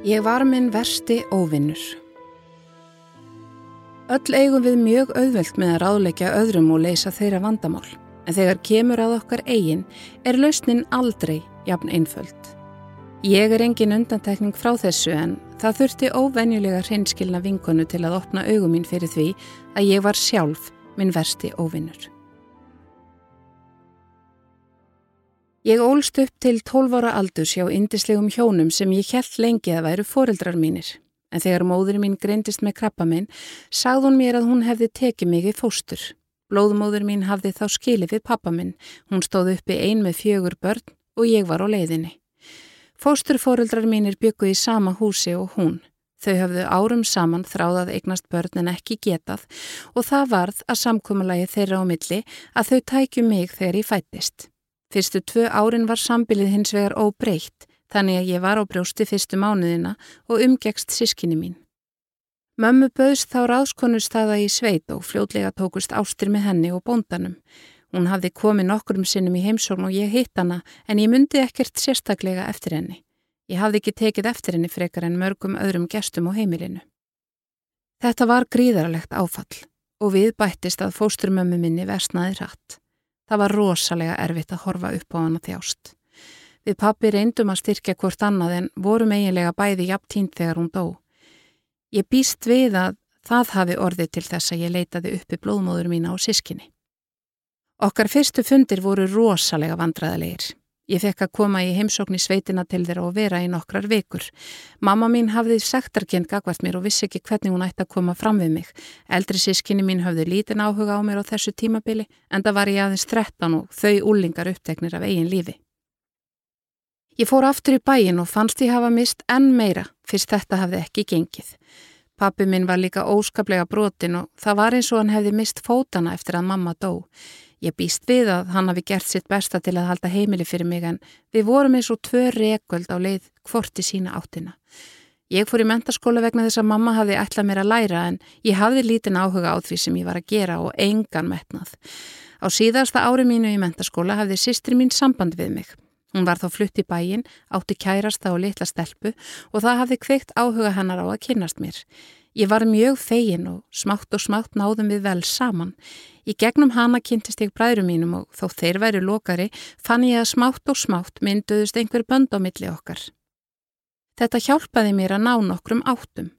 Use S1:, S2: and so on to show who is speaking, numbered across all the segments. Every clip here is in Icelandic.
S1: Ég var minn versti óvinnur. Öll eigum við mjög auðvelt með að ráðleikja öðrum og leysa þeirra vandamál. En þegar kemur að okkar eigin er lausnin aldrei jafn einföld. Ég er engin undantekning frá þessu en það þurfti óvenjulega hreinskilna vinkonu til að opna augum mín fyrir því að ég var sjálf minn versti óvinnur. Ég ólst upp til 12 ára aldurs hjá indislegum hjónum sem ég held lengi að væru foreldrar mínir. En þegar móður mín greindist með krabba minn, sagði hún mér að hún hefði tekið mig í fóstur. Blóðmóður mín hafði þá skilið við pappa minn. Hún stóð uppi ein með fjögur börn og ég var á leiðinni. Fósturforeldrar mínir bygguði í sama húsi og hún. Þau hafðu árum saman þráðað eignast börn en ekki getað og það varð að samkúmulagi þeirra á milli að þau tækju mig þegar ég fættist. Fyrstu tvö árin var sambilið hins vegar óbreytt, þannig að ég var á brjósti fyrstu mánuðina og umgegst sískinni mín. Mömmu bauðst þá ráðskonustada í sveit og fljótlega tókust ástir með henni og bóndanum. Hún hafði komið nokkurum sinnum í heimsókn og ég hitt hana en ég myndi ekkert sérstaklega eftir henni. Ég hafði ekki tekið eftir henni frekar en mörgum öðrum gestum á heimilinu. Þetta var gríðarlegt áfall og við bættist að fósturmömmu minni versnaði rætt. Það var rosalega erfitt að horfa upp á hana þjást. Við pappi reyndum að styrkja hvort annað en vorum eiginlega bæði jafn tínt þegar hún dó. Ég býst við að það hafi orðið til þess að ég leitaði uppi blóðmóður mína á sískinni. Okkar fyrstu fundir voru rosalega vandræðalegir. Ég fekk að koma í heimsókn í sveitina til þeirra og vera í nokkrar vikur. Mamma mín hafði sektarkend gagvart mér og vissi ekki hvernig hún ætti að koma fram við mig. Eldri sískinni mín hafði lítin áhuga á mér á þessu tímabili en það var ég aðeins 13 og þau úlingar uppteknir af eigin lífi. Ég fór aftur í bæin og fannst ég hafa mist enn meira fyrst þetta hafði ekki gengið. Pappi minn var líka óskaplega brotin og það var eins og hann hefði mist fótana eftir að mamma dó. Ég býst við að hann hafi gert sitt besta til að halda heimili fyrir mig en við vorum eins og tvö reköld á leið hvort í sína áttina. Ég fór í mentaskóla vegna þess að mamma hafi ætlað mér að læra en ég hafði lítinn áhuga á því sem ég var að gera og engan metnað. Á síðasta ári mínu í mentaskóla hafði sýstri mín samband við mig. Hún var þá flutt í bæin, átti kærasta og litla stelpu og það hafði kveikt áhuga hennar á að kynast mér. Ég var mjög fegin og smátt og smátt náðum við vel saman. Í gegnum hana kynntist ég bræðrum mínum og þó þeir væri lokari fann ég að smátt og smátt mynduðust einhver bönd á milli okkar. Þetta hjálpaði mér að ná nokkrum áttum.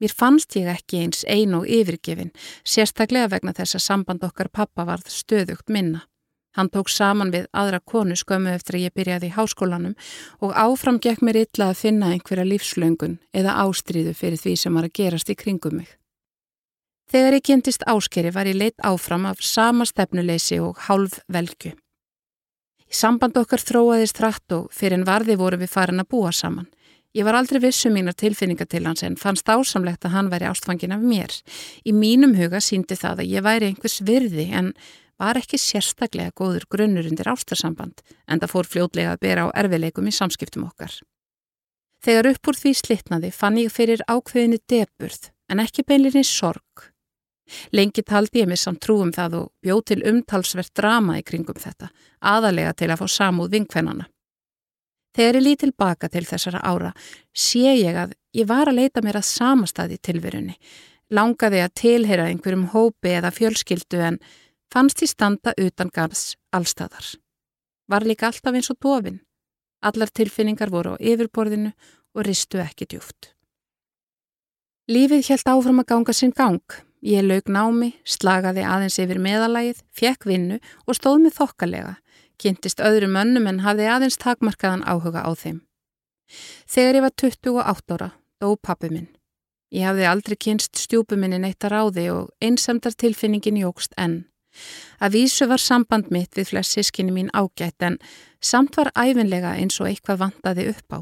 S1: Mér fannst ég ekki eins ein og yfirgefin, sérstaklega vegna þess að samband okkar pappa varð stöðugt minna. Hann tók saman við aðra konu skömmu eftir að ég byrjaði í háskólanum og áfram gekk mér illa að finna einhverja lífslöngun eða ástríðu fyrir því sem var að gerast í kringum mig. Þegar ég kynntist áskeri var ég leitt áfram af sama stefnuleysi og hálf velgu. Í samband okkar þróaðist hratt og fyrir en varði voru við farin að búa saman. Ég var aldrei vissu um mínar tilfinninga til hans en fannst ásamlegt að hann væri ástfangin af mér. Í mínum huga síndi það að ég væri einhvers virði en var ekki sérstaklega góður grunnur undir ástarsamband en það fór fljótlega að bera á erfileikum í samskiptum okkar. Þegar upp úr því slittnaði fann ég fyrir ákveðinu deburð en ekki beinlinni sorg. Lengi taldi ég mig samt trúum það og bjóð til umtalsvert drama í kringum þetta, aðalega til að fá samúð vinkvennana. Þegar ég lít tilbaka til þessara ára sé ég að ég var að leita mér að samastadi tilverunni, langaði að tilheyra einhverjum hópi eða fjölskyldu en fannst ég standa utan garðs allstæðar. Var líka alltaf eins og dofin. Allar tilfinningar voru á yfirborðinu og ristu ekki djúft. Lífið helt áfram að ganga sinn gang. Ég laug námi, slagaði aðeins yfir meðalagið, fekk vinnu og stóð með þokkalega, kynntist öðrum önnum en hafði aðeins takmarkaðan áhuga á þeim. Þegar ég var 28 ára, dó pappi minn. Ég hafði aldrei kynst stjúpuminni neitt að ráði og einsamdar tilfinningin jógst enn. Að vísu var samband mitt við flest sískinni mín ágætt en samt var æfinlega eins og eitthvað vandaði upp á.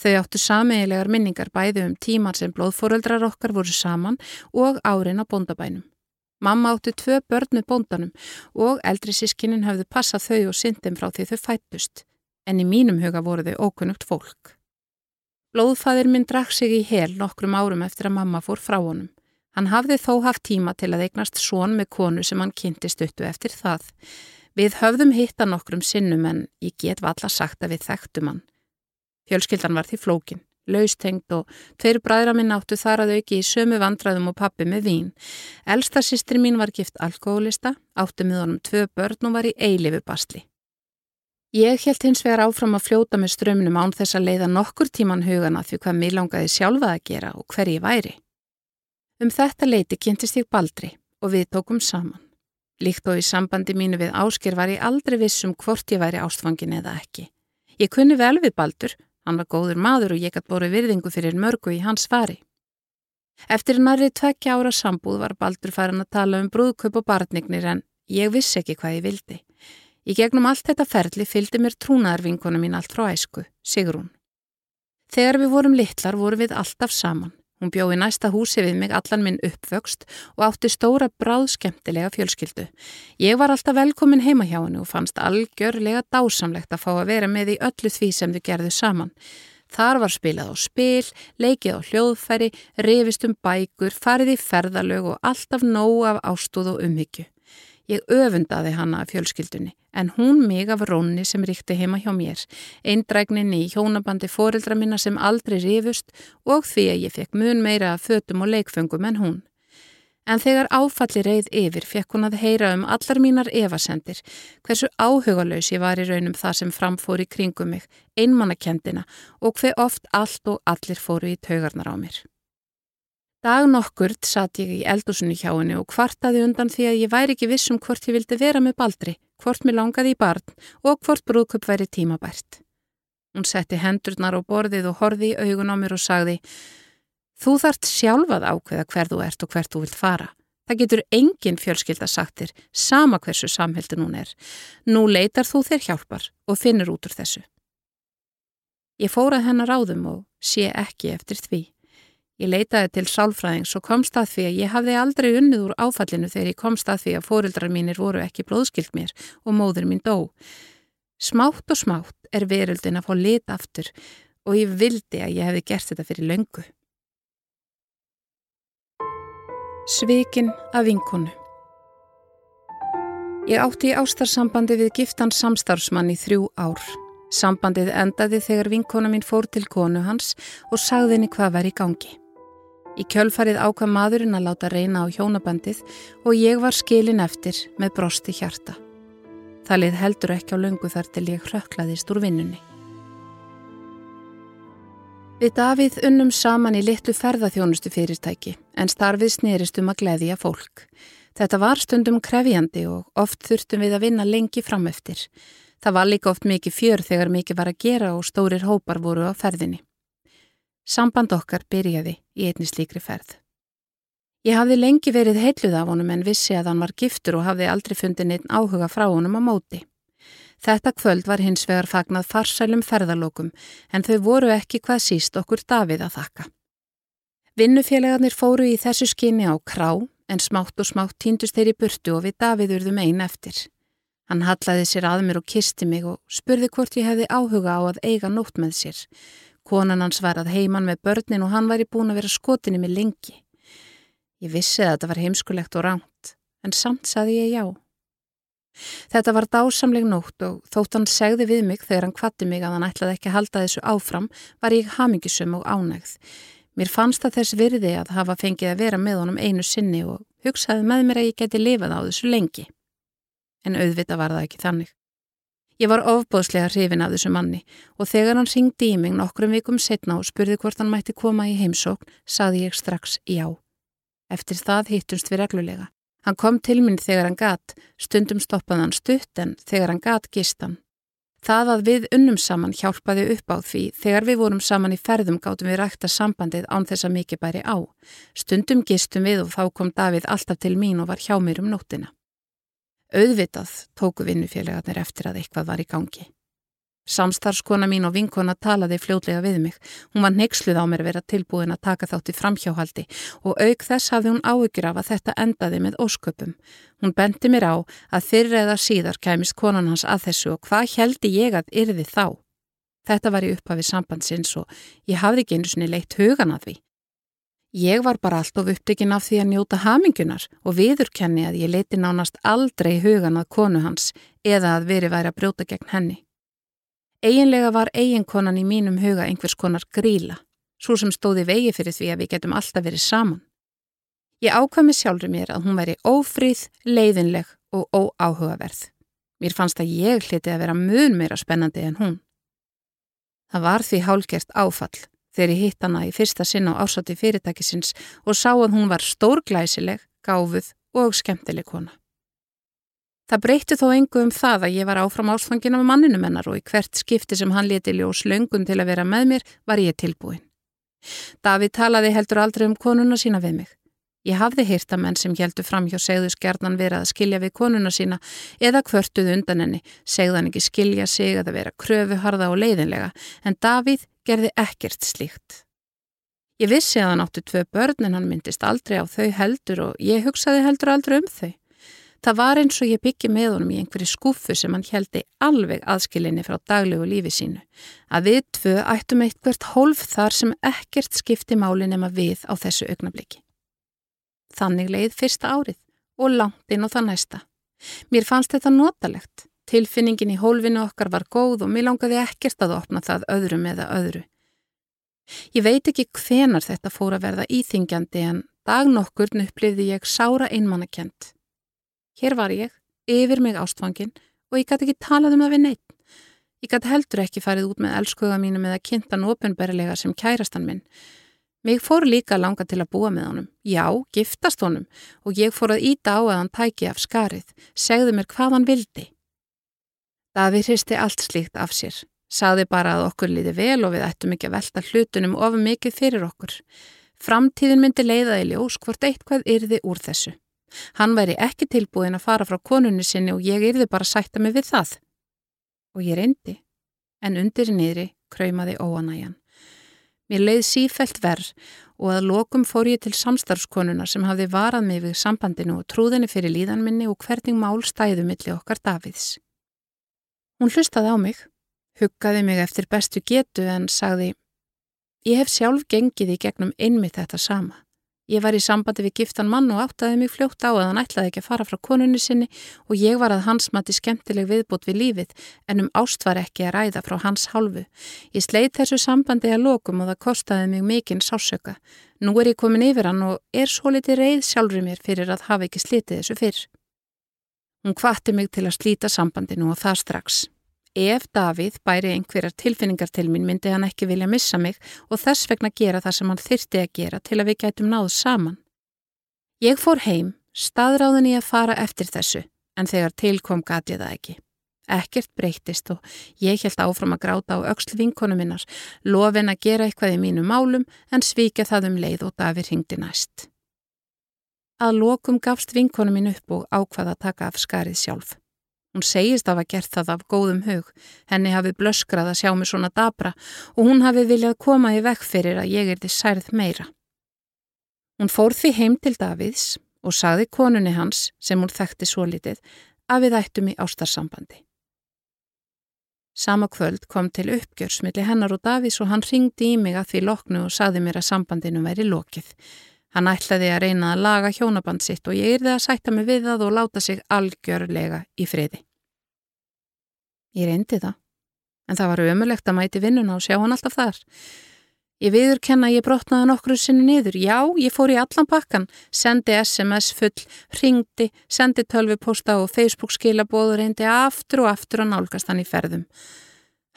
S1: Þau áttu sameigilegar minningar bæði um tíman sem blóðfóröldrar okkar voru saman og árin á bóndabænum. Mamma átti tvö börn með bóndanum og eldri sískinin hafðu passað þau og syndum frá því þau fættust, en í mínum huga voru þau ókunnugt fólk. Blóðfæðir minn drakk sig í hel nokkrum árum eftir að mamma fór frá honum. Hann hafði þó haft tíma til að eignast svon með konu sem hann kynnti stuttu eftir það. Við höfðum hitta nokkrum sinnum en ég get valla sagt að við þekktum hann. Fjölskyldan var því flókin, laustengt og tveir bræðra minn áttu þar að auki í sömu vandraðum og pappi með vín. Elsta sýstri mín var gift alkoholista, áttu með honum tvö börn og var í eilifu bastli. Ég held hins vegar áfram að fljóta með strömnum án þess að leiða nokkur tíman hugana því hvað mér langaði sjálfa að gera og hver ég væri. Um þetta leiti kynntist ég baldri og við tókum saman. Líkt og í sambandi mínu við ásker var ég aldrei vissum hvort ég væri ástfangin eða ekki. Ég kunni vel við baldur Hann var góður maður og ég gætt boru virðingu fyrir mörgu í hans fari. Eftir nærrið tvekja ára sambúð var Baldur farin að tala um brúðkaup og barnignir en ég vissi ekki hvað ég vildi. Í gegnum allt þetta ferli fylgdi mér trúnaðarvinkona mín allt frá æsku, Sigrún. Þegar við vorum litlar vorum við alltaf saman. Hún bjóði næsta húsi við mig allan minn uppvöxt og átti stóra bráðskemtilega fjölskyldu. Ég var alltaf velkomin heima hjá hennu og fannst algjörlega dásamlegt að fá að vera með í öllu því sem þau gerðu saman. Þar var spilað á spil, leikið á hljóðfæri, revist um bækur, farið í ferðalög og alltaf nóg af ástúð og umhyggju. Ég öfundaði hana af fjölskyldunni en hún mig af rónni sem ríkti heima hjá mér, eindrægninni í hjónabandi fóreldra minna sem aldrei rifust og því að ég fekk mun meira af fötum og leikfengum en hún. En þegar áfalli reið yfir fekk hún að heyra um allar mínar evasendir, hversu áhugalös ég var í raunum það sem framfór í kringum mig, einmannakendina og hver oft allt og allir fóru í taugarnar á mér. Dag nokkurt satt ég í eldúsinu hjá henni og kvartaði undan því að ég væri ekki vissum hvort ég vildi vera með baldri, hvort mér langaði í barn og hvort brúðköp væri tímabært. Hún setti hendurnar á borðið og horði í augun á mér og sagði Þú þart sjálfað ákveða hver þú ert og hvert þú vilt fara. Það getur engin fjölskylda sagtir, sama hversu samheldin hún er. Nú leitar þú þér hjálpar og finnir út úr þessu. Ég fórað hennar áðum og sé ekki eftir því. Ég leitaði til sálfræðings og komst að því að ég hafði aldrei unnið úr áfallinu þegar ég komst að því að fóreldrar mínir voru ekki blóðskilt mér og móður mín dó. Smátt og smátt er veröldin að fá lit aftur og ég vildi að ég hefði gert þetta fyrir löngu. Svikin af vinkonu Ég átti í ástarsambandi við giftan samstarfsmann í þrjú ár. Sambandið endaði þegar vinkona mín fór til konu hans og sagði henni hvað var í gangi. Í kjölfarið ákvað maðurinn að láta reyna á hjónabandið og ég var skilin eftir með brosti hjarta. Það lið heldur ekki á löngu þar til ég hrökklaðist úr vinnunni. Við Davíð unnum saman í litlu ferðaþjónustu fyrirtæki en starfið snerist um að gleðja fólk. Þetta var stundum krefjandi og oft þurftum við að vinna lengi frameftir. Það var líka oft mikið fjör þegar mikið var að gera og stórir hópar voru á ferðinni. Samband okkar byrjaði í einni slíkri ferð. Ég hafði lengi verið heitluð af honum en vissi að hann var giftur og hafði aldrei fundið neitt áhuga frá honum á móti. Þetta kvöld var hins vegar fagnað farsælum ferðalokum en þau voru ekki hvað síst okkur Davíð að þakka. Vinnufélagarnir fóru í þessu skinni á krá en smátt og smátt týndust þeir í burtu og við Davíð urðum einn eftir. Hann hallaði sér að mér og kisti mig og spurði hvort ég hefði áhuga á að eiga nótt með sér Konan hans var að heiman með börnin og hann væri búin að vera skotinni með lengi. Ég vissi að þetta var heimskulegt og ránt, en samt saði ég já. Þetta var dásamleg nótt og þótt hann segði við mig þegar hann kvatti mig að hann ætlaði ekki að halda þessu áfram, var ég hamingisum og ánægð. Mér fannst það þess virði að hafa fengið að vera með honum einu sinni og hugsaði með mér að ég geti lifað á þessu lengi. En auðvita var það ekki þannig. Ég var ofbóðslega hrifin af þessu manni og þegar hann ringdi í mig nokkrum vikum setna og spurði hvort hann mætti koma í heimsókn, saði ég strax já. Eftir það hittumst við reglulega. Hann kom til minn þegar hann gatt, stundum stoppaði hann stutt en þegar hann gatt gist hann. Það að við unnum saman hjálpaði upp á því þegar við vorum saman í ferðum gáttum við rækta sambandið án þess að mikið bæri á. Stundum gistum við og þá kom Davíð alltaf til mín og var hjá mér um nóttina. Auðvitað tóku vinnufélagarnir eftir að eitthvað var í gangi. Samstarfskona mín og vinkona talaði fljóðlega við mig. Hún var neyksluð á mér vera tilbúin að taka þátt í framhjáhaldi og auk þess hafði hún áhyggjur af að þetta endaði með ósköpum. Hún bendi mér á að fyrir eða síðar kæmist konan hans að þessu og hvað heldi ég að yrði þá? Þetta var í upphafið sambandsins og ég hafði ekki einu sinni leitt hugan að því. Ég var bara allt of uppdegin af því að njóta hamingunar og viðurkenni að ég leiti nánast aldrei hugan að konu hans eða að veri væri að brjóta gegn henni. Eginlega var eiginkonan í mínum huga einhvers konar gríla, svo sem stóði vegi fyrir því að við getum alltaf verið saman. Ég ákvæmi sjálfur mér að hún væri ófríð, leiðinleg og óáhugaverð. Mér fannst að ég hliti að vera mun meira spennandi en hún. Það var því hálgert áfall þegar ég hitt hana í fyrsta sinna á ásati fyrirtækisins og sá að hún var stórglæsileg, gáfuð og skemmtileg kona. Það breytti þó engu um það að ég var áfram ástfangin af manninu mennar og í hvert skipti sem hann leti ljós löngun til að vera með mér var ég tilbúin. Davíð talaði heldur aldrei um konuna sína við mig. Ég hafði hýrta menn sem heldur fram hjá segðu skjarnan vera að skilja við konuna sína eða kvörtuð undan henni, segðan ekki skilja sig að vera kröfuharða og leiðinlega, en Davíð gerði ekkert slíkt. Ég vissi að hann áttu tvö börn en hann myndist aldrei á þau heldur og ég hugsaði heldur aldrei um þau. Það var eins og ég byggi með honum í einhverju skuffu sem hann heldi alveg aðskilinni frá daglegu lífi sínu. Að við tvö ættum eitthvert hólf þar sem ekkert skipti máli nema við á þessu augnabliki. Þannig leið fyrsta árið og langt inn á það næsta. Mér fannst þetta notalegt. Tilfinningin í hólfinu okkar var góð og mér langaði ekkert að opna það öðrum eða öðru. Ég veit ekki hvenar þetta fór að verða íþingjandi en dag nokkurn upplifði ég sára einmannakent. Hér var ég, yfir mig ástfangin og ég gæti ekki talað um það við neitt. Ég gæti heldur ekki farið út með elskuða mínum eða kynntan ofinberlega sem kærastan minn. Mig fór líka langa til að búa með honum. Já, giftast honum og ég fór að íta á að hann tæki af skarið, segðu mér hvað hann vildi. Davíð hristi allt slíkt af sér. Saði bara að okkur líði vel og við ættum ekki að velta hlutunum of mikið fyrir okkur. Framtíðin myndi leiða í ljós hvort eitthvað yrði úr þessu. Hann væri ekki tilbúin að fara frá konunni sinni og ég yrði bara sætta mig við það. Og ég reyndi, en undir niðri kröymaði óanæjan. Mér leið sífælt verð og að lokum fór ég til samstarfskonuna sem hafði varað mig við sambandinu og trúðinni fyrir líðan minni og hvernig mál stæðu milli okkar Davids. Hún hlustaði á mig, huggaði mig eftir bestu getu en sagði Ég hef sjálf gengið í gegnum einmitt þetta sama. Ég var í sambandi við giftan mann og áttaði mig fljótt á að hann ætlaði ekki að fara frá konunni sinni og ég var að hans mati skemmtileg viðbútt við lífið en um ást var ekki að ræða frá hans hálfu. Ég sleit þessu sambandi að lokum og það kostaði mig mikinn sásöka. Nú er ég komin yfir hann og er svo litið reið sjálfur mér fyrir að hafa ekki slítið þessu fyrr. Hún kvatti mig til að slíta sambandinu og það strax. Ef Davíð bæri einhverjar tilfinningar til mín myndi hann ekki vilja missa mig og þess vegna gera það sem hann þyrti að gera til að við gætum náðu saman. Ég fór heim, staðráðin í að fara eftir þessu, en þegar tilkom gati ég það ekki. Ekkert breytist og ég held áfram að gráta á auksl vinkonu minnar, lofin að gera eitthvað í mínu málum en svíka það um leið og Davíð ringdi næst. Að lokum gafst vinkonu mín upp og ákvaða að taka af skarið sjálf. Hún segist af að gert það af góðum hug. Henni hafi blöskrað að sjá mig svona dabra og hún hafi viljað koma í vekk fyrir að ég erði særð meira. Hún fór því heim til Davids og sagði konunni hans, sem hún þekkti svo litið, að við ættum í ástarsambandi. Sama kvöld kom til uppgjörsmilli hennar og Davids og hann ringdi í mig að því loknu og sagði mér að sambandinu væri lokið. Hann ætlaði að reyna að laga hjónaband sitt og ég yrði að sætta mig við það og láta sig algjörlega í friði. Ég reyndi það, en það var ömulegt að mæti vinnuna og sjá hann alltaf þar. Ég viður kenna að ég brotnaði nokkru sinni niður. Já, ég fór í allan pakkan, sendi SMS full, ringdi, sendi tölviposta og Facebook skilabóð og reyndi aftur og aftur að nálgast hann í ferðum.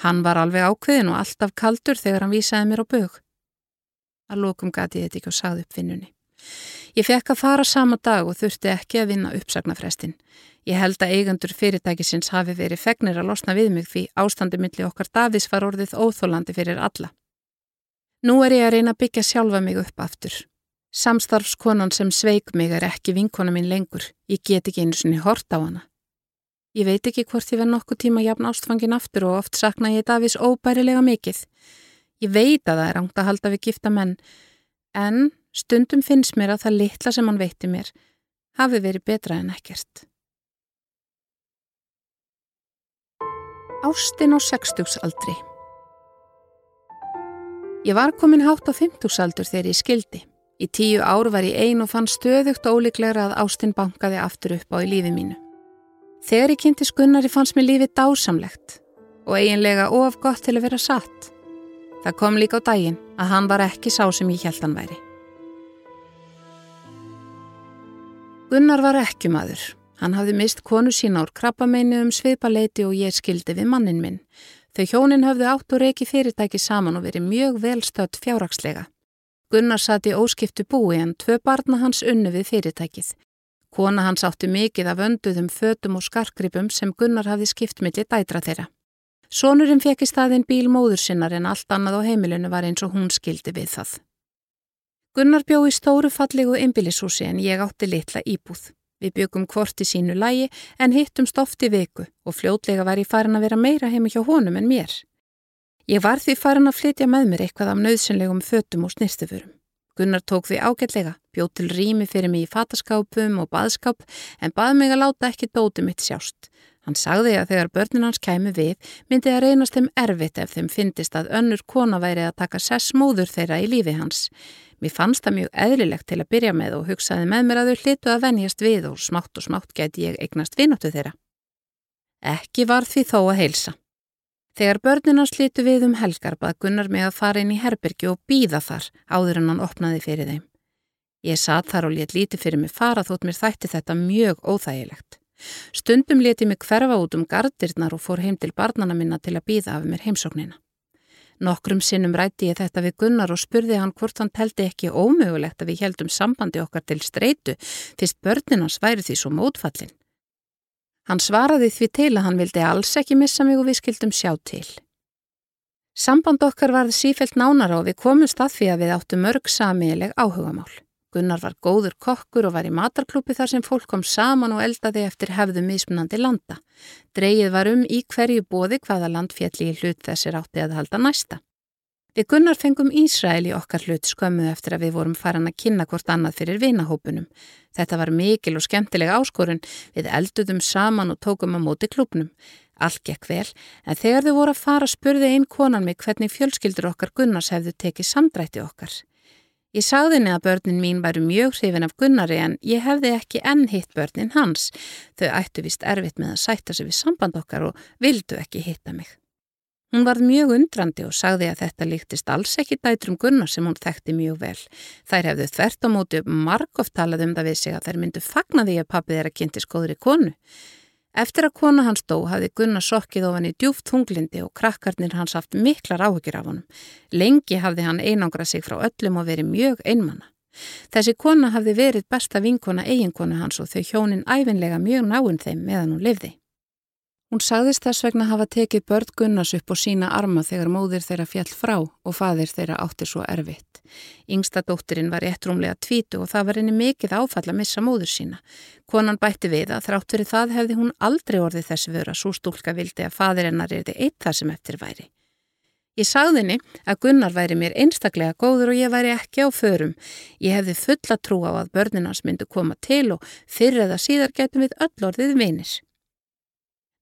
S1: Hann var alveg ákveðin og alltaf kaldur þegar hann vísaði mér á bög. Að lókum gati þetta ekki og sagði upp vinnunni. Ég fekk að fara sama dag og þurfti ekki að vinna uppsagnafrestin. Ég held að eigendur fyrirtækisins hafi verið fegnir að losna við mig því ástandi milli okkar Davís var orðið óþólandi fyrir alla. Nú er ég að reyna að byggja sjálfa mig upp aftur. Samstarfskonan sem sveik mig er ekki vinkona mín lengur. Ég get ekki einu svonni hort á hana. Ég veit ekki hvort ég verð nokkuð tíma jafn ástfangin aftur og oft sakna ég Davís óbærilega mikið. Ég veit að það er ángt að halda við gifta menn, en stundum finnst mér að það litla sem hann veitti mér hafi verið betra en ekkert. Ástin á sextugsaldri Ég var komin hátt á fymtugsaldur þegar ég skildi. Í tíu ár var ég ein og fann stöðugt óleiklegra að Ástin bankaði aftur upp á í lífi mínu. Þegar ég kynnti skunnari fannst mér lífið dásamlegt og eiginlega of gott til að vera satt. Það kom líka á daginn að hann var ekki sá sem ég held hann væri. Gunnar var ekki maður. Hann hafði mist konu sína úr krabbameinu um svipaleiti og ég skildi við mannin minn. Þau hjónin höfðu átt og reiki fyrirtæki saman og verið mjög velstödd fjárrakslega. Gunnar satt í óskiptu búi en tvö barna hans unnu við fyrirtækið. Kona hans átti mikið af önduðum fötum og skarkripum sem Gunnar hafði skipt millir dætra þeirra. Sónurinn fekk í staðin bíl móður sinnar en allt annað á heimilinu var eins og hún skildi við það. Gunnar bjó í stóru fallegu ymbilishúsi en ég átti litla íbúð. Við byggum hvort í sínu lægi en hittum stofti viku og fljótlega var ég farin að vera meira heimi hjá honum en mér. Ég var því farin að flytja með mér eitthvað af nöðsynlegum fötum og snirstifurum. Gunnar tók því ágætlega, bjóð til rými fyrir mig í fataskápum og baðskáp en bað mig að láta ekki dóti mitt sjást. Hann sagði að þegar börnin hans kæmi við myndi að reynast þeim erfitt ef þeim fyndist að önnur kona væri að taka sessmóður þeirra í lífi hans. Mér fannst það mjög eðlilegt til að byrja með og hugsaði með mér að þau hlitu að venjast við og smátt og smátt gæti ég eignast vináttu þeirra. Ekki var því þó að heilsa. Þegar börnina slítu við um helgar bað Gunnar mig að fara inn í herbyrgi og býða þar áður en hann opnaði fyrir þeim. Ég satt þar og let líti fyrir mig fara þótt mér þætti þetta mjög óþægilegt. Stundum leti mig hverfa út um gardirnar og fór heim til barnana minna til að býða af mér heimsóknina. Nokkrum sinnum rætti ég þetta við Gunnar og spurði hann hvort hann teldi ekki ómögulegt að við heldum sambandi okkar til streitu fyrst börninans væri því svo mótfallin. Hann svaraði því til að hann vildi alls ekki missa mig og við skildum sjá til. Samband okkar varði sífelt nánara og við komumst að því að við áttu mörg samiðileg áhugamál. Gunnar var góður kokkur og var í matarklúpi þar sem fólk kom saman og eldaði eftir hefðum mismunandi landa. Dreigið var um í hverju bóði hvaða land fjalli í hlut þessir átti að halda næsta. Við Gunnar fengum Ísrael í okkar hlut skömmu eftir að við vorum farin að kynna hvort annað fyrir vinahópunum. Þetta var mikil og skemmtileg áskorun, við elduðum saman og tókum á móti klubnum. Allt gekk vel, en þegar þau voru að fara spurði einn konan mig hvernig fjölskyldur okkar Gunnars hefðu tekið samdrætti okkar. Ég sagði henni að börnin mín væru mjög hrifin af Gunnari en ég hefði ekki enn hitt börnin hans. Þau ættu vist erfitt með að sætta sig við samband okkar og vildu ekki hitta mig. Hún varð mjög undrandi og sagði að þetta líktist alls ekki dætrum Gunnar sem hún þekkti mjög vel. Þær hefðu þvert á móti margóft talað um það við sig að þær myndu fagna því að pappið er að kynnti skoður í konu. Eftir að kona hans dó hafði Gunnar sokkið ofan í djúft hunglindi og krakkarnir hans haft miklar áhugir af honum. Lengi hafði hann einangra sig frá öllum og verið mjög einmanna. Þessi kona hafði verið besta vinkona eiginkonu hans og þau hjónin æfinlega mjög náinn þeim meðan hún lifði. Hún sagðist þess vegna hafa tekið börn Gunnars upp og sína arma þegar móðir þeirra fjall frá og fadir þeirra átti svo erfitt. Yngsta dóttirinn var réttrúmlega tvítu og það var henni mikið áfall að missa móður sína. Konan bætti við að þrátt fyrir það hefði hún aldrei orðið þessi vöra svo stúlka vildi að fadir hennar er þið eitt það sem eftir væri. Ég sagði henni að Gunnar væri mér einstaklega góður og ég væri ekki á förum. Ég hefði fulla trú á að börninans myndu koma til og fyrir eða síðar getum við öll orðið vinir.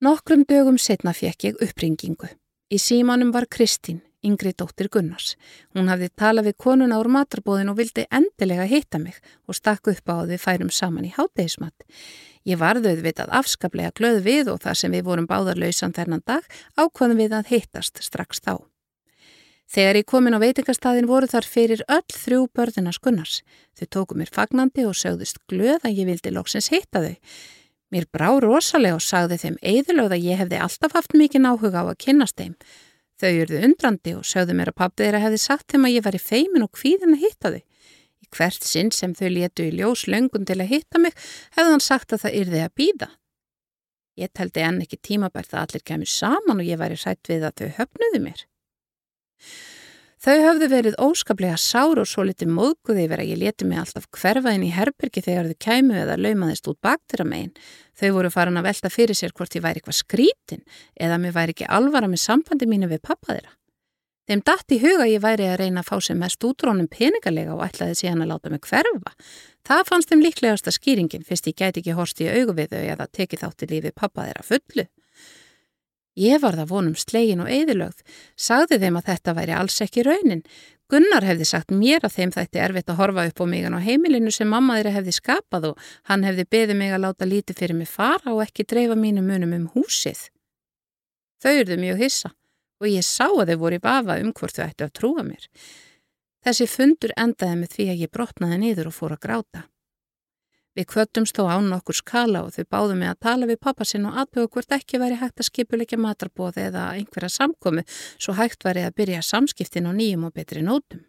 S1: Nokkrum dögum setna fekk ég uppringingu. Í símanum var Kristín, yngri dóttir Gunnars. Hún hafði talað við konuna úr matarbóðin og vildi endilega hitta mig og stakk upp á að við færum saman í hátdeismat. Ég varðuð við að afskaplega glöð við og þar sem við vorum báðarlausan þennan dag ákvaðum við að hittast strax þá. Þegar ég komin á veitingastadin voru þar fyrir öll þrjú börðinas Gunnars. Þau tóku mér fagnandi og sögðust glöð að ég vildi loksins hitta þau. Mér brá rosalega og sagði þeim eðilögð að ég hefði alltaf haft mikið náhuga á að kynast þeim. Þau eruðu undrandi og sögðu mér að pappið þeirra hefði sagt þeim að ég var í feimin og kvíðin að hitta þau. Í hvert sinn sem þau letu í ljós löngun til að hitta mig hefði hann sagt að það yrði að býða. Ég teldi enn ekki tímabært að allir kemur saman og ég væri sætt við að þau höfnuðu mér. Þau höfðu verið óskaplega sár og svo litið móðguði yfir að ég leti mig alltaf hverfa inn í herbyrgi þegar þau kæmu eða laumaðist út baktir að megin. Þau voru farin að velta fyrir sér hvort ég væri eitthvað skrítin eða mér væri ekki alvara með sambandi mínu við pappa þeirra. Þeim dætt í huga ég væri að reyna að fá sem mest útrónum peningalega og ætlaði síðan að láta mig hverfa. Það fannst þeim líklegasta skýringin fyrst ég gæti ekki horst í augu við þau eða tekið þátti lífi pappa þeirra fullu. Ég var það vonum slegin og eðilögð, sagði þeim að þetta væri alls ekki raunin. Gunnar hefði sagt mér að þeim þætti erfitt að horfa upp á mig á heimilinu sem mamma þeirra hefði skapað og hann hefði beðið mig að láta lítið fyrir mig fara og ekki dreifa mínu munum um húsið. Þau eruðu mjög hissa og ég sá að þau voru í bafa um hvort þau ættu að trúa mér. Þessi fundur endaði með því að ég brotnaði niður og fór að gráta. Við kvöttumst þó án okkur skala og þau báðu mig að tala við pappa sinn og aðbjóða hvort ekki væri hægt að skipuleika matarbóði eða einhverja samkomi svo hægt væri að byrja samskiptin á nýjum og betri nótum.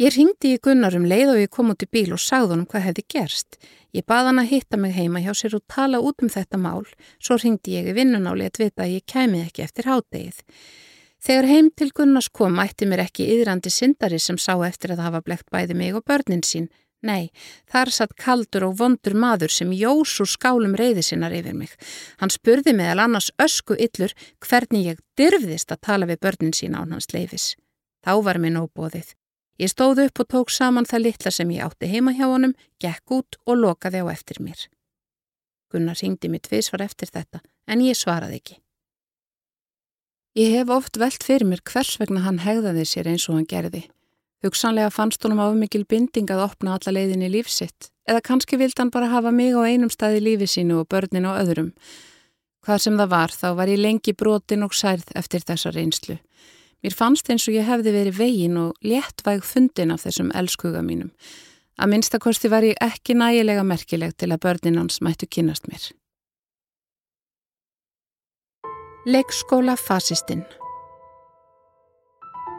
S1: Ég ringdi í Gunnarum leið og ég kom út í bíl og sagði honum hvað hefði gerst. Ég baði hann að hitta mig heima hjá sér og tala út um þetta mál, svo ringdi ég í vinnunáli að vita að ég kæmi ekki eftir hádegið. Þegar heim til Gunnars kom ætti mér ekki yðrandi syndari sem sá eftir að hafa blekt bæði mig og börnin sín, Nei, þar satt kaldur og vondur maður sem jós úr skálum reyði sinnar yfir mig. Hann spurði meðal annars ösku yllur hvernig ég dyrfðist að tala við börnin sína án hans leifis. Þá var mér nóbóðið. Ég stóð upp og tók saman það litla sem ég átti heima hjá honum, gekk út og lokaði á eftir mér. Gunnar ringdi mér tviðsvar eftir þetta, en ég svaraði ekki. Ég hef oft velt fyrir mér hvers vegna hann hegðaði sér eins og hann gerði. Hugsanlega fannst honum af mikil binding að opna alla leiðin í lífsitt eða kannski vild hann bara hafa mig á einum stað í lífi sínu og börnin á öðrum. Hvað sem það var þá var ég lengi brotin og særð eftir þessa reynslu. Mér fannst eins og ég hefði verið vegin og léttvæg fundin af þessum elskuga mínum. Að minnstakosti var ég ekki nægilega merkileg til að börnin hans mættu kynast mér. Leikskóla fasistinn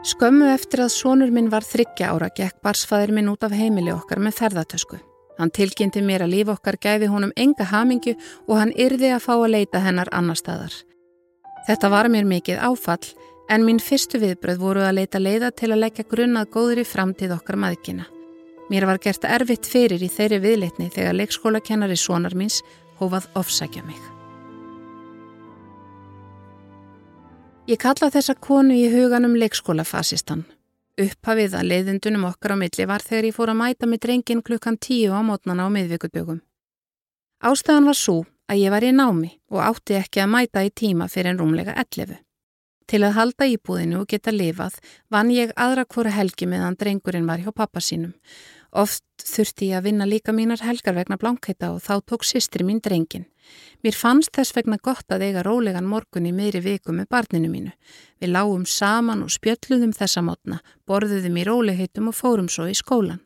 S1: Skömmu eftir að sónur minn var þryggja ára gekk barsfæðir minn út af heimili okkar með ferðartösku. Hann tilkynnti mér að líf okkar gæfi honum enga hamingju og hann yrði að fá að leita hennar annar staðar. Þetta var mér mikið áfall en mín fyrstu viðbröð voru að leita leiða til að leggja grunnað góður í framtíð okkar maðkina. Mér var gert erfitt fyrir í þeirri viðleitni þegar leikskólakennari sónar míns hófað ofsækja mig. Ég kalla þessa konu í huganum leikskólafasistan. Upphafið að leiðindunum okkar á milli var þegar ég fór að mæta með drengin klukkan tíu á mótnana á miðvíkudögum. Ástæðan var svo að ég var í námi og átti ekki að mæta í tíma fyrir en rúmlega 11. Til að halda íbúðinu og geta lifað vann ég aðra hvora helgi meðan drengurinn var hjá pappa sínum. Oft þurfti ég að vinna líka mínar helgar vegna blankheita og þá tók sýstri mín drengin. Mér fannst þess vegna gott að eiga rólegan morgun í meiri viku með barninu mínu. Við lágum saman og spjöllum þessa mótna, borðuðum í róliheitum og fórum svo í skólan.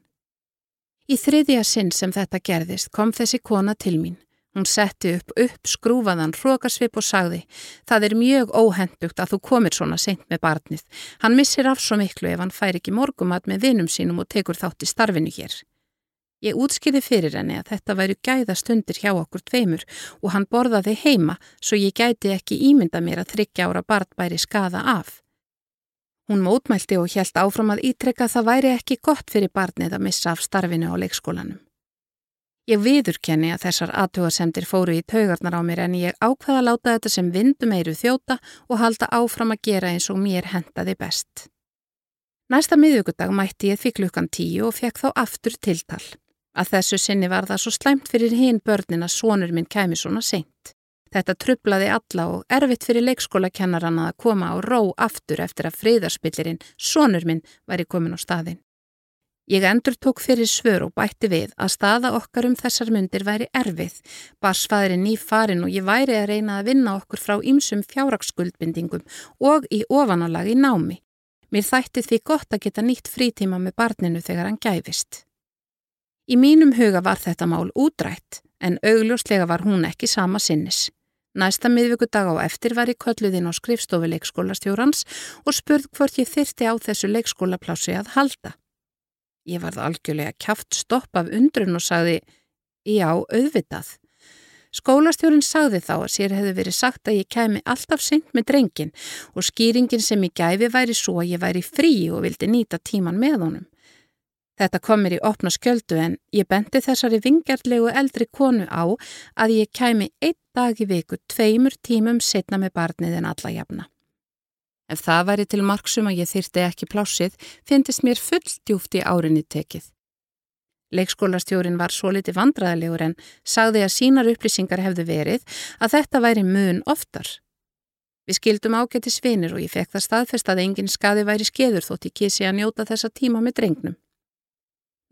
S1: Í þriðja sinn sem þetta gerðist kom þessi kona til mín. Hún setti upp upp skrúfaðan hrókasvip og sagði Það er mjög óhendugt að þú komir svona seint með barnið. Hann missir af svo miklu ef hann fær ekki morgumat með vinum sínum og tekur þátt í starfinu hér. Ég útskýði fyrir henni að þetta væru gæða stundir hjá okkur tveimur og hann borðaði heima svo ég gæti ekki ímynda mér að þryggja ára barn bæri skada af. Hún mótmælti og hjælt áfram að ítrekka að það væri ekki gott fyrir barnið að missa af starfinu á leikskólanum. Ég viðurkenni að þessar aðtugasemdir fóru í taugarnar á mér en ég ákvaða að láta þetta sem vindum eiru þjóta og halda áfram að gera eins og mér hendaði best. Næsta miðugudag mætti ég því klukkan tíu og fekk þá aftur tiltal. Að þessu sinni var það svo slæmt fyrir hinn börnin að sonur minn kæmi svona seint. Þetta trublaði alla og erfitt fyrir leikskólakennaran að koma á ró aftur eftir að friðarspillirinn, sonur minn, væri komin á staðin. Ég endur tók fyrir svör og bætti við að staða okkar um þessar myndir væri erfið, barsfæðurinn í farin og ég væri að reyna að vinna okkur frá ymsum fjárrakskuldbindingum og í ofanalagi námi. Mér þætti því gott að geta nýtt frítíma með barninu þegar hann gæfist. Í mínum huga var þetta mál útrætt en augljóslega var hún ekki sama sinnis. Næsta miðvíkudag á eftir var ég kölluðinn á skrifstofi leikskólastjórans og spurð hvort ég þyrti á þessu leikskólaplási að halda. Ég varð algjörlega kæft stopp af undrun og sagði, já, auðvitað. Skólastjórin sagði þá að sér hefði verið sagt að ég kemi alltaf senkt með drengin og skýringin sem ég gæfi væri svo að ég væri frí og vildi nýta tíman með honum. Þetta kom mér í opna skjöldu en ég bendi þessari vingjarlegu eldri konu á að ég kemi einn dag í viku tveimur tímum setna með barnið en alla jafna. Ef það væri til marksum að ég þyrti ekki plásið, finnist mér fulldjúft í árinni tekið. Leikskólastjórin var svo liti vandraðilegur en sagði að sínar upplýsingar hefðu verið að þetta væri mun oftar. Við skildum ágætti svinir og ég fekk það staðfest að engin skaði væri skeður þótt ég kísi að njóta þessa tíma með drengnum.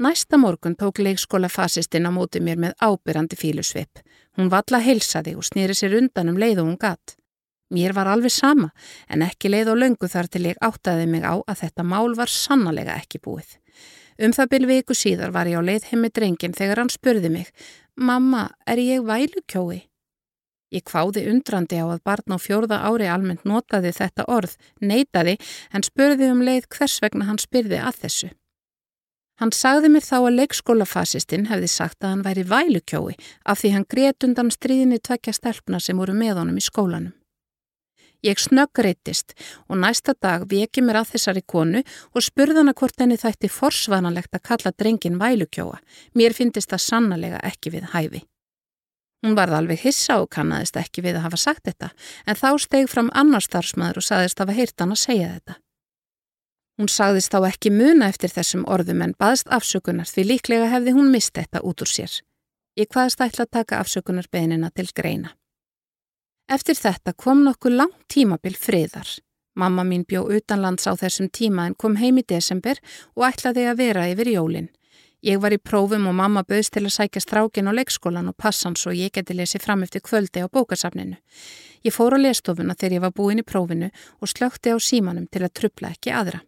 S1: Næsta morgun tók leikskólafasistinn á móti mér með ábyrrandi fílusvip. Hún valla heilsaði og snýri sér undan um leið og hún gatt. Mér var alveg sama en ekki leið og löngu þar til ég áttaði mig á að þetta mál var sannlega ekki búið. Um það byrju viku síðar var ég á leið heim með drengin þegar hann spurði mig Mamma, er ég vælukjói? Ég kváði undrandi á að barn á fjórða ári almennt notaði þetta orð, neytaði, en spurði um leið hvers vegna hann spyrði að þessu. Hann sagði mér þá að leikskólafasistinn hefði sagt að hann væri vælukjói af því hann gret undan stríðinni tvekja stelpna sem voru með honum í skólanum. Ég snöggreitist og næsta dag veki mér að þessari konu og spurðana hvort henni þætti forsvanalegt að kalla drengin vælukjóa. Mér finnist það sannlega ekki við hæfi. Hún varð alveg hissa og kannadist ekki við að hafa sagt þetta en þá steg fram annar starfsmæður og saðist að hafa heyrt hann að segja þetta. Hún sagðist þá ekki muna eftir þessum orðum en baðst afsökunar því líklega hefði hún mist þetta út úr sér. Ég hvaðst ætla að taka afsökunar beðinina til greina. Eftir þetta kom nokkuð langt tímabil friðar. Mamma mín bjó utanlands á þessum tíma en kom heim í desember og ætlaði að vera yfir jólinn. Ég var í prófum og mamma bauðst til að sækja strákin á leikskólan og passan svo ég geti lesið fram eftir kvöldi á bókasafninu. Ég fór á lestofuna þegar ég var búin í prófinu og slökti á símanum til að trubla ekki aðra.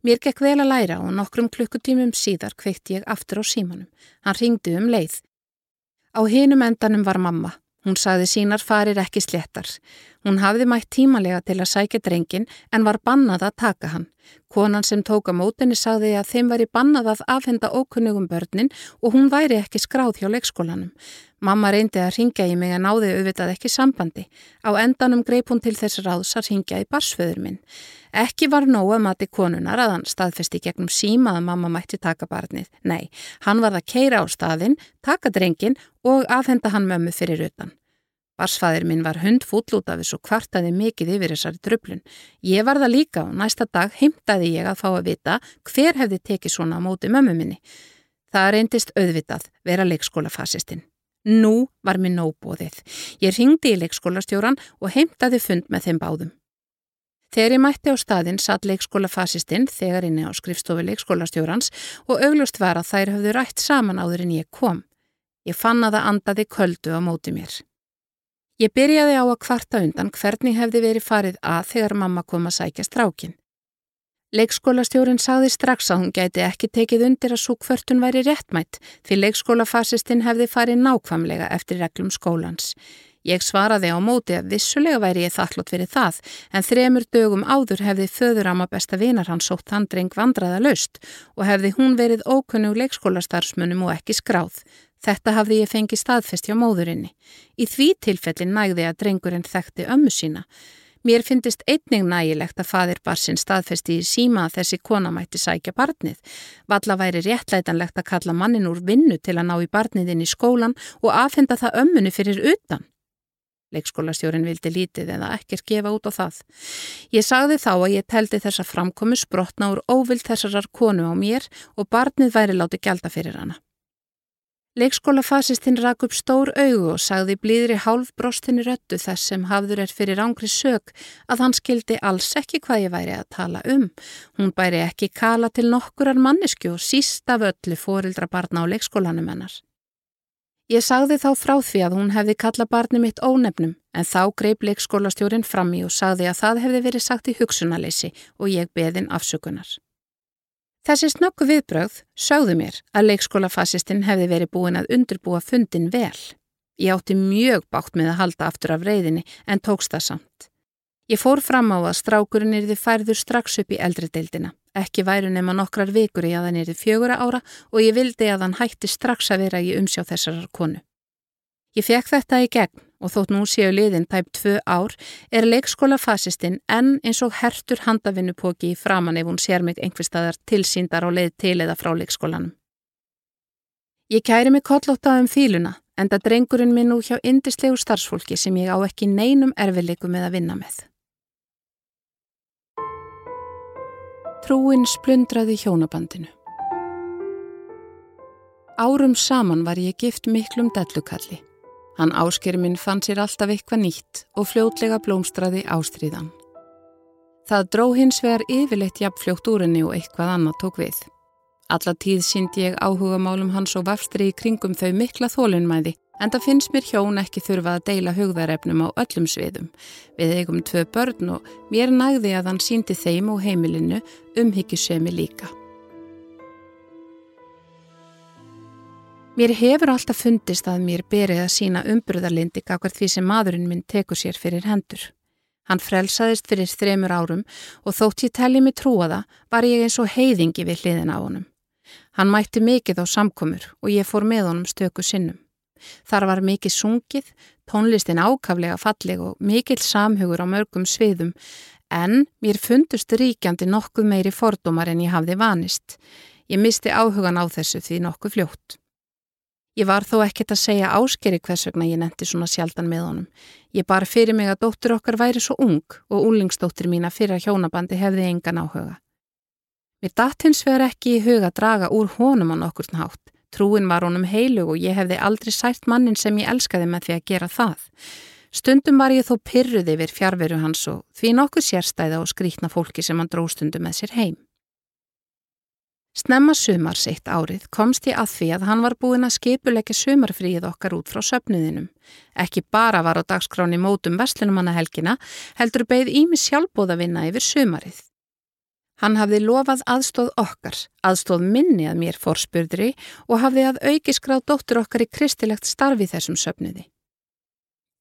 S1: Mér gekk vel að læra og nokkrum klukkutímum síðar kveitti ég aftur á símanum. Hann ringdi um leið. Á hinum endanum var mamma. Hún saði sínar farir ekki sléttar. Hún hafði mætt tímalega til að sækja drengin en var bannað að taka hann. Konan sem tóka mótinni sagði að þeim væri bannað að afhenda ókunnugum börnin og hún væri ekki skráð hjá leikskólanum. Mamma reyndi að ringja í mig að náði auðvitað ekki sambandi. Á endanum greip hún til þess ráðs að ringja í barsföður minn. Ekki var nóg að mati konunar að hann staðfesti gegnum síma að mamma mætti taka barnið. Nei, hann var að keira á staðin, taka drengin og afhenda hann mömmu fyrir utan. Barsfæðir minn var hund fúll út af þessu kvartaði mikið yfir þessari tröflun. Ég var það líka og næsta dag heimtaði ég að fá að vita hver hefði tekið svona á móti mömmu minni. Það reyndist auðvitað vera leikskólafasistinn. Nú var mér nóbóðið. Ég ringdi í leikskólastjóran og heimtaði fund með þeim báðum. Þegar ég mætti á staðinn satt leikskólafasistinn þegar inni á skrifstofi leikskólastjórans og auglust var að þær höfðu rætt saman áður en ég kom. Ég fann að það andaði köldu á móti mér. Ég byrjaði á að kvarta undan hvernig hefði verið farið að þegar mamma kom að sækja strákin. Leikskólastjórin sagði strax að hún gæti ekki tekið undir að svo kvörtun væri réttmætt því leikskólafasistinn hefði farið nákvamlega eftir reglum skólans. Ég svaraði á móti að vissulega væri ég þakklott fyrir það en þremur dögum áður hefði föðurama besta vinar hann sótt handring vandraða löst og hefði hún verið ókunnug leikskólastarfsmunum og ekki skráð. Þetta hafði ég fengið staðfest hjá móðurinni. Í því tilfellin nægði að drengurinn þekkti ömmu sína. Mér finnist einning nægilegt að fadir barsinn staðfesti í síma að þessi kona mætti sækja barnið. Valla væri réttlætanlegt að kalla mannin úr vinnu til að ná í barniðinn í skólan og afhenda það ömmunni fyrir utan. Leikskólastjórin vildi lítið eða ekkert gefa út á það. Ég sagði þá að ég teldi þessa framkomi sprotna úr óvild þessarar konu á mér og barnið væri láti gælda fyrir hana. Leikskólafasistinn rak upp stór augu og sagði blíðri hálf brostinni röttu þess sem hafður er fyrir ángri sög að hann skildi alls ekki hvað ég væri að tala um. Hún bæri ekki kala til nokkurar mannesku og síst af öllu fórildra barna á leikskólanum hennar. Ég sagði þá frá því að hún hefði kalla barni mitt ónefnum en þá greip leikskólastjórin fram í og sagði að það hefði verið sagt í hugsunaleysi og ég beðin afsökunar. Þessi snöggu viðbröð sögðu mér að leikskólafasistinn hefði verið búin að undurbúa fundin vel. Ég átti mjög bátt með að halda aftur af reyðinni en tókst það samt. Ég fór fram á að strákurinn erði færður strax upp í eldri deildina. Ekki væru nema nokkrar vikur í að hann erði fjögura ára og ég vildi að hann hætti strax að vera í umsjá þessarar konu. Ég fekk þetta í gegn og þótt nú séu liðin tæp tvö ár er leikskólafasistinn enn eins og hertur handavinnupóki í framann ef hún sér mig einhverstaðar tilsýndar á leið til eða frá leikskólanum. Ég kæri mig kollóttað um fíluna en það drengurinn minn nú hjá indislegu starfsfólki sem ég á ekki neinum erfileiku með að vinna með. Trúin splundraði hjónabandinu. Árum saman var ég gift miklum dellukalli. Hann ásker minn fann sér alltaf eitthvað nýtt og fljótlega blómstraði ástríðan. Það dró hins vegar yfirleitt jafnfljótt úr henni og eitthvað annað tók við. Alla tíð síndi ég áhuga málum hans og vafstri í kringum þau mikla þólunmæði en það finnst mér hjón ekki þurfa að deila hugðarefnum á öllum sviðum. Við eigum tvö börn og mér nægði að hann síndi þeim og heimilinu umhyggjusemi líka. Mér hefur alltaf fundist að mér berið að sína umbröðarlindi kakar því sem maðurinn minn tekur sér fyrir hendur. Hann frelsaðist fyrir þremur árum og þótt ég telli mig trúa það var ég eins og heiðingi við hliðin á honum. Hann mætti mikið á samkomur og ég fór með honum stöku sinnum. Þar var mikið sungið, tónlistin ákaflega falleg og mikill samhugur á mörgum sviðum en mér fundust ríkjandi nokkuð meiri fordómar en ég hafði vanist. Ég misti áhugan á þessu því nokkuð fljótt. Ég var þó ekkert að segja áskeri hvers vegna ég nendi svona sjaldan með honum. Ég bar fyrir mig að dóttur okkar væri svo ung og úlingsdóttir mína fyrir að hjónabandi hefði engan áhuga. Mér datt hins vegar ekki í huga að draga úr honum á nokkurn hátt. Trúin var honum heilug og ég hefði aldrei sært mannin sem ég elskaði með því að gera það. Stundum var ég þó pyrruði yfir fjárveru hans og því nokkuð sérstæða og skrítna fólki sem hann dróstundum með sér heim. Snemma sumar sitt árið komst ég að því að hann var búin að skipuleggja sumarfríið okkar út frá söpnuðinum. Ekki bara var á dagskráni mótum vestlunumannahelgina, heldur beigð Ími sjálfbóða vinna yfir sumarið. Hann hafði lofað aðstóð okkar, aðstóð minni að mér fórspurðri og hafði að auki skráð dóttur okkar í kristilegt starfi þessum söpnuði.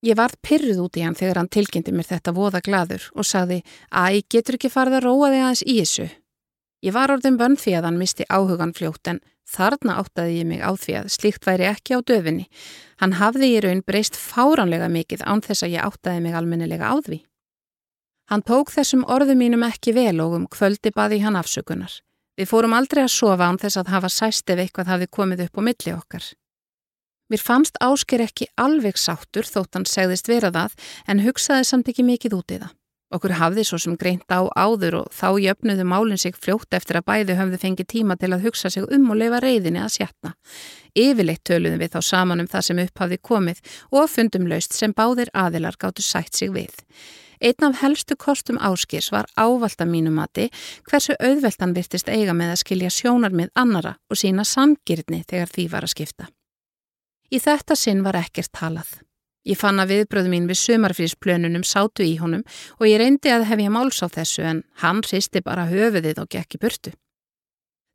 S1: Ég varð pyrruð út í hann þegar hann tilkynnti mér þetta voða gladur og sagði að ég getur ekki farið að róa þig aðeins í þessu. Ég var orðin bönn því að hann misti áhugan fljótt en þarna áttaði ég mig á því að slíkt væri ekki á döfinni. Hann hafði í raun breyst fáránlega mikið án þess að ég áttaði mig almennilega á því. Hann tók þessum orðu mínum ekki vel og um kvöldi baði hann afsökunar. Við fórum aldrei að sofa án þess að hafa sæst ef eitthvað hafi komið upp á milli okkar. Mér fannst ásker ekki alveg sáttur þótt hann segðist vera það en hugsaði samt ekki mikið út í það. Okkur hafði svo sem greint á áður og þá jöfnuðu málinn sig fljótt eftir að bæði höfðu fengið tíma til að hugsa sig um og leifa reyðinni að sjatna. Yfirleitt töluðum við þá saman um það sem upphafði komið og fundum laust sem báðir aðilar gáttu sætt sig við. Einn af helstu kostum áskirs var ávalda mínumati hversu auðveldan virtist eiga með að skilja sjónar með annara og sína samgirni þegar því var að skipta. Í þetta sinn var ekkert talað. Ég fann að viðbröðu mín við sumarfrísplönunum sátu í honum og ég reyndi að hef ég máls á þessu en hann hristi bara höfuðið og gekk í burtu.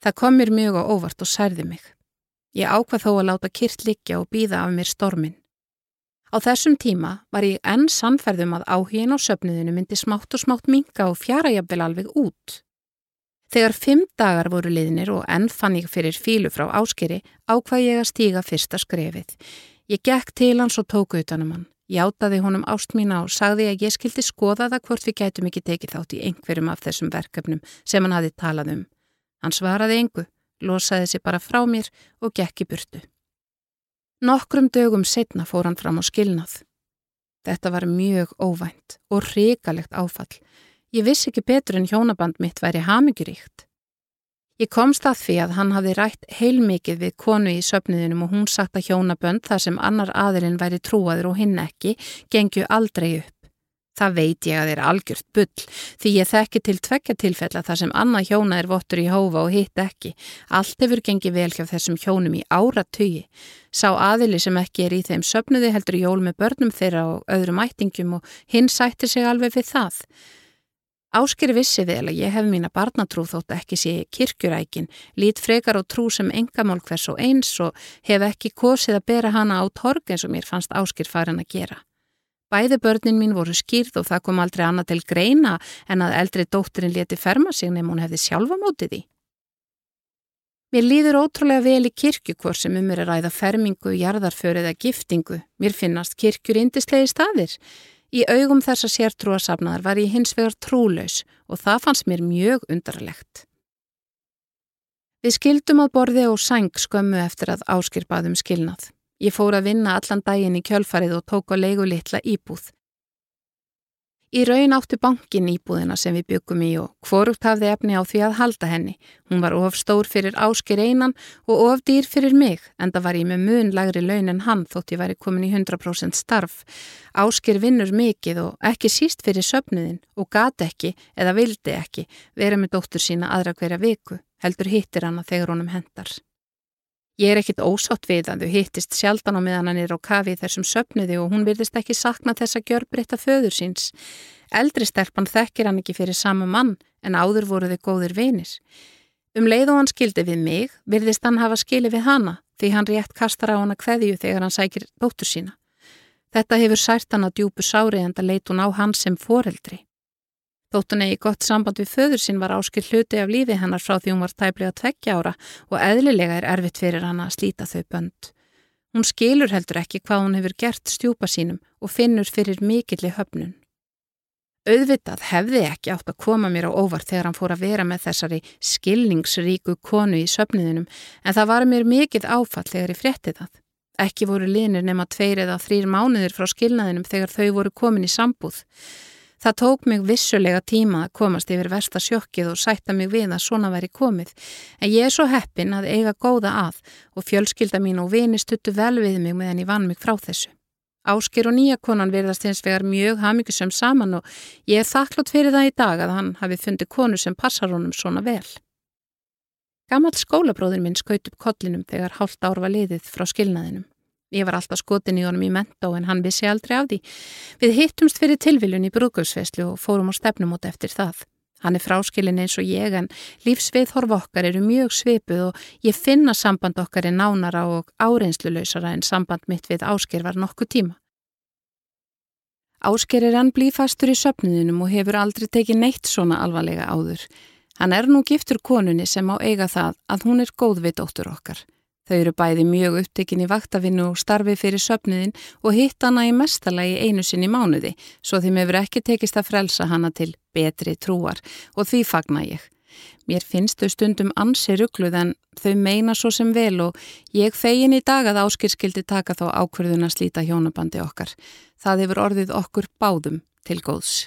S1: Það kom mér mjög á óvart og særði mig. Ég ákvað þó að láta kyrt liggja og býða af mér stormin. Á þessum tíma var ég enn sannferðum að áhugin á söpniðinu myndi smátt og smátt minga og fjara jafnvel alveg út. Þegar fimm dagar voru liðnir og enn fann ég fyrir fílu frá áskeri ákvað ég að stíga fyrsta skrefið. Ég gekk til hans og tóku utanum hann. Játaði honum ást mín á sagði að ég skildi skoða það hvort við gætum ekki tekið þátt í einhverjum af þessum verkefnum sem hann hafi talað um. Hann svaraði engu, losaði sig bara frá mér og gekk í burtu. Nokkrum dögum setna fór hann fram á skilnað. Þetta var mjög óvænt og hrikalegt áfall. Ég vissi ekki betur en hjónaband mitt væri hamingjuríkt. Ég komst að því að hann hafði rætt heilmikið við konu í söpniðinum og hún sagt að hjónabönd þar sem annar aðilinn væri trúaður og hinn ekki, gengju aldrei upp. Það veit ég að þeir algjört bull því ég þekki til tvekja tilfella þar sem annað hjóna er vottur í hófa og hitt ekki. Allt hefur gengið vel hjá þessum hjónum í áratögi. Sá aðili sem ekki er í þeim söpniði heldur jól með börnum þeirra og öðrum ættingum og hinn sættir sig alveg við það. Áskir vissi vel að ég hef mína barnatrú þótt ekki sé kirkjurækin, lít frekar á trú sem engamál hvers og eins og hef ekki kosið að bera hana á torg eins og mér fannst áskir farin að gera. Bæði börnin mín voru skýrð og það kom aldrei annað til greina en að eldri dótturinn leti ferma sig nefn hún hefði sjálfa mótið í. Mér líður ótrúlega vel í kirkju hvort sem um er að ræða fermingu, jarðarförið eða giftingu. Mér finnast kirkjur indislegi staðir. Í augum þessa sértrúasafnaðar var ég hins vegar trúlaus og það fannst mér mjög undarlegt. Við skildum að borði og sæng skömmu eftir að áskirpaðum skilnað. Ég fór að vinna allan daginn í kjölfarið og tók á leigu litla íbúð. Í raun áttu bankin íbúðina sem við byggum í og hvorugt hafði efni á því að halda henni. Hún var of stór fyrir áskir einan og of dýr fyrir mig en það var ég með mun lagri laun en hann þótt ég væri komin í 100% starf. Áskir vinnur mikið og ekki síst fyrir söpniðin og gati ekki eða vildi ekki vera með dóttur sína aðra hverja viku heldur hittir hana þegar honum hendar. Ég er ekkit ósátt við að þau hittist sjaldan á meðan hann er á kafi þessum söpnuði og hún virðist ekki sakna þess að gjör breytta föður síns. Eldri stelpan þekkir hann ekki fyrir sama mann en áður voru þau góðir vinir. Um leið og hann skildi við mig virðist hann hafa skili við hana því hann rétt kastar á hana kveðju þegar hann sækir dóttur sína. Þetta hefur sært hann að djúpu sári en það leit hún á hann sem foreldri. Þóttun eigi gott samband við föður sinn var áskil hluti af lífi hennar frá því hún var tæplega tveggja ára og eðlilega er erfitt fyrir hann að slíta þau bönd. Hún skilur heldur ekki hvað hún hefur gert stjúpa sínum og finnur fyrir mikilli höfnun. Auðvitað hefði ekki átt að koma mér á óvart þegar hann fór að vera með þessari skilningsríku konu í söpniðinum en það var mér mikið áfall þegar ég frétti það. Ekki voru linir nema tveir eða þrýr mánuðir frá skilnaðinum þegar þau voru komin í sambúð. Það tók mig vissulega tíma að komast yfir versta sjokkið og sætta mig við að svona væri komið en ég er svo heppin að eiga góða að og fjölskylda mín og vini stuttu vel við mig meðan ég vann mig frá þessu. Ásker og nýjakonan verðast hins vegar mjög hafmyggisum saman og ég er þakklátt fyrir það í dag að hann hafi fundið konu sem passar honum svona vel. Gammal skólabróður minn skaut upp kollinum þegar hálft ár var liðið frá skilnaðinum. Ég var alltaf skotin í honum í mentó en hann vissi aldrei af því. Við hittumst fyrir tilviljun í brúkausfeslu og fórum á stefnum út eftir það. Hann er fráskilin eins og ég en lífsvið horf okkar eru mjög svipuð og ég finna samband okkar er nánara og áreinsluleysara en samband mitt við Ásker var nokkuð tíma. Ásker er hann blífastur í söpniðinum og hefur aldrei tekið neitt svona alvarlega áður. Hann er nú giftur konunni sem á eiga það að hún er góð við dóttur okkar. Þau eru bæði mjög upptekinn í vaktavinnu og starfi fyrir söpniðin og hitt hana í mestalagi einu sinni mánuði svo þeim hefur ekki tekist að frelsa hana til betri trúar og því fagna ég. Mér finnst þau stundum ansi ruggluð en þau meina svo sem vel og ég fegin í dag að áskilskildi taka þá ákverðun að slíta hjónabandi okkar. Það hefur orðið okkur báðum til góðs.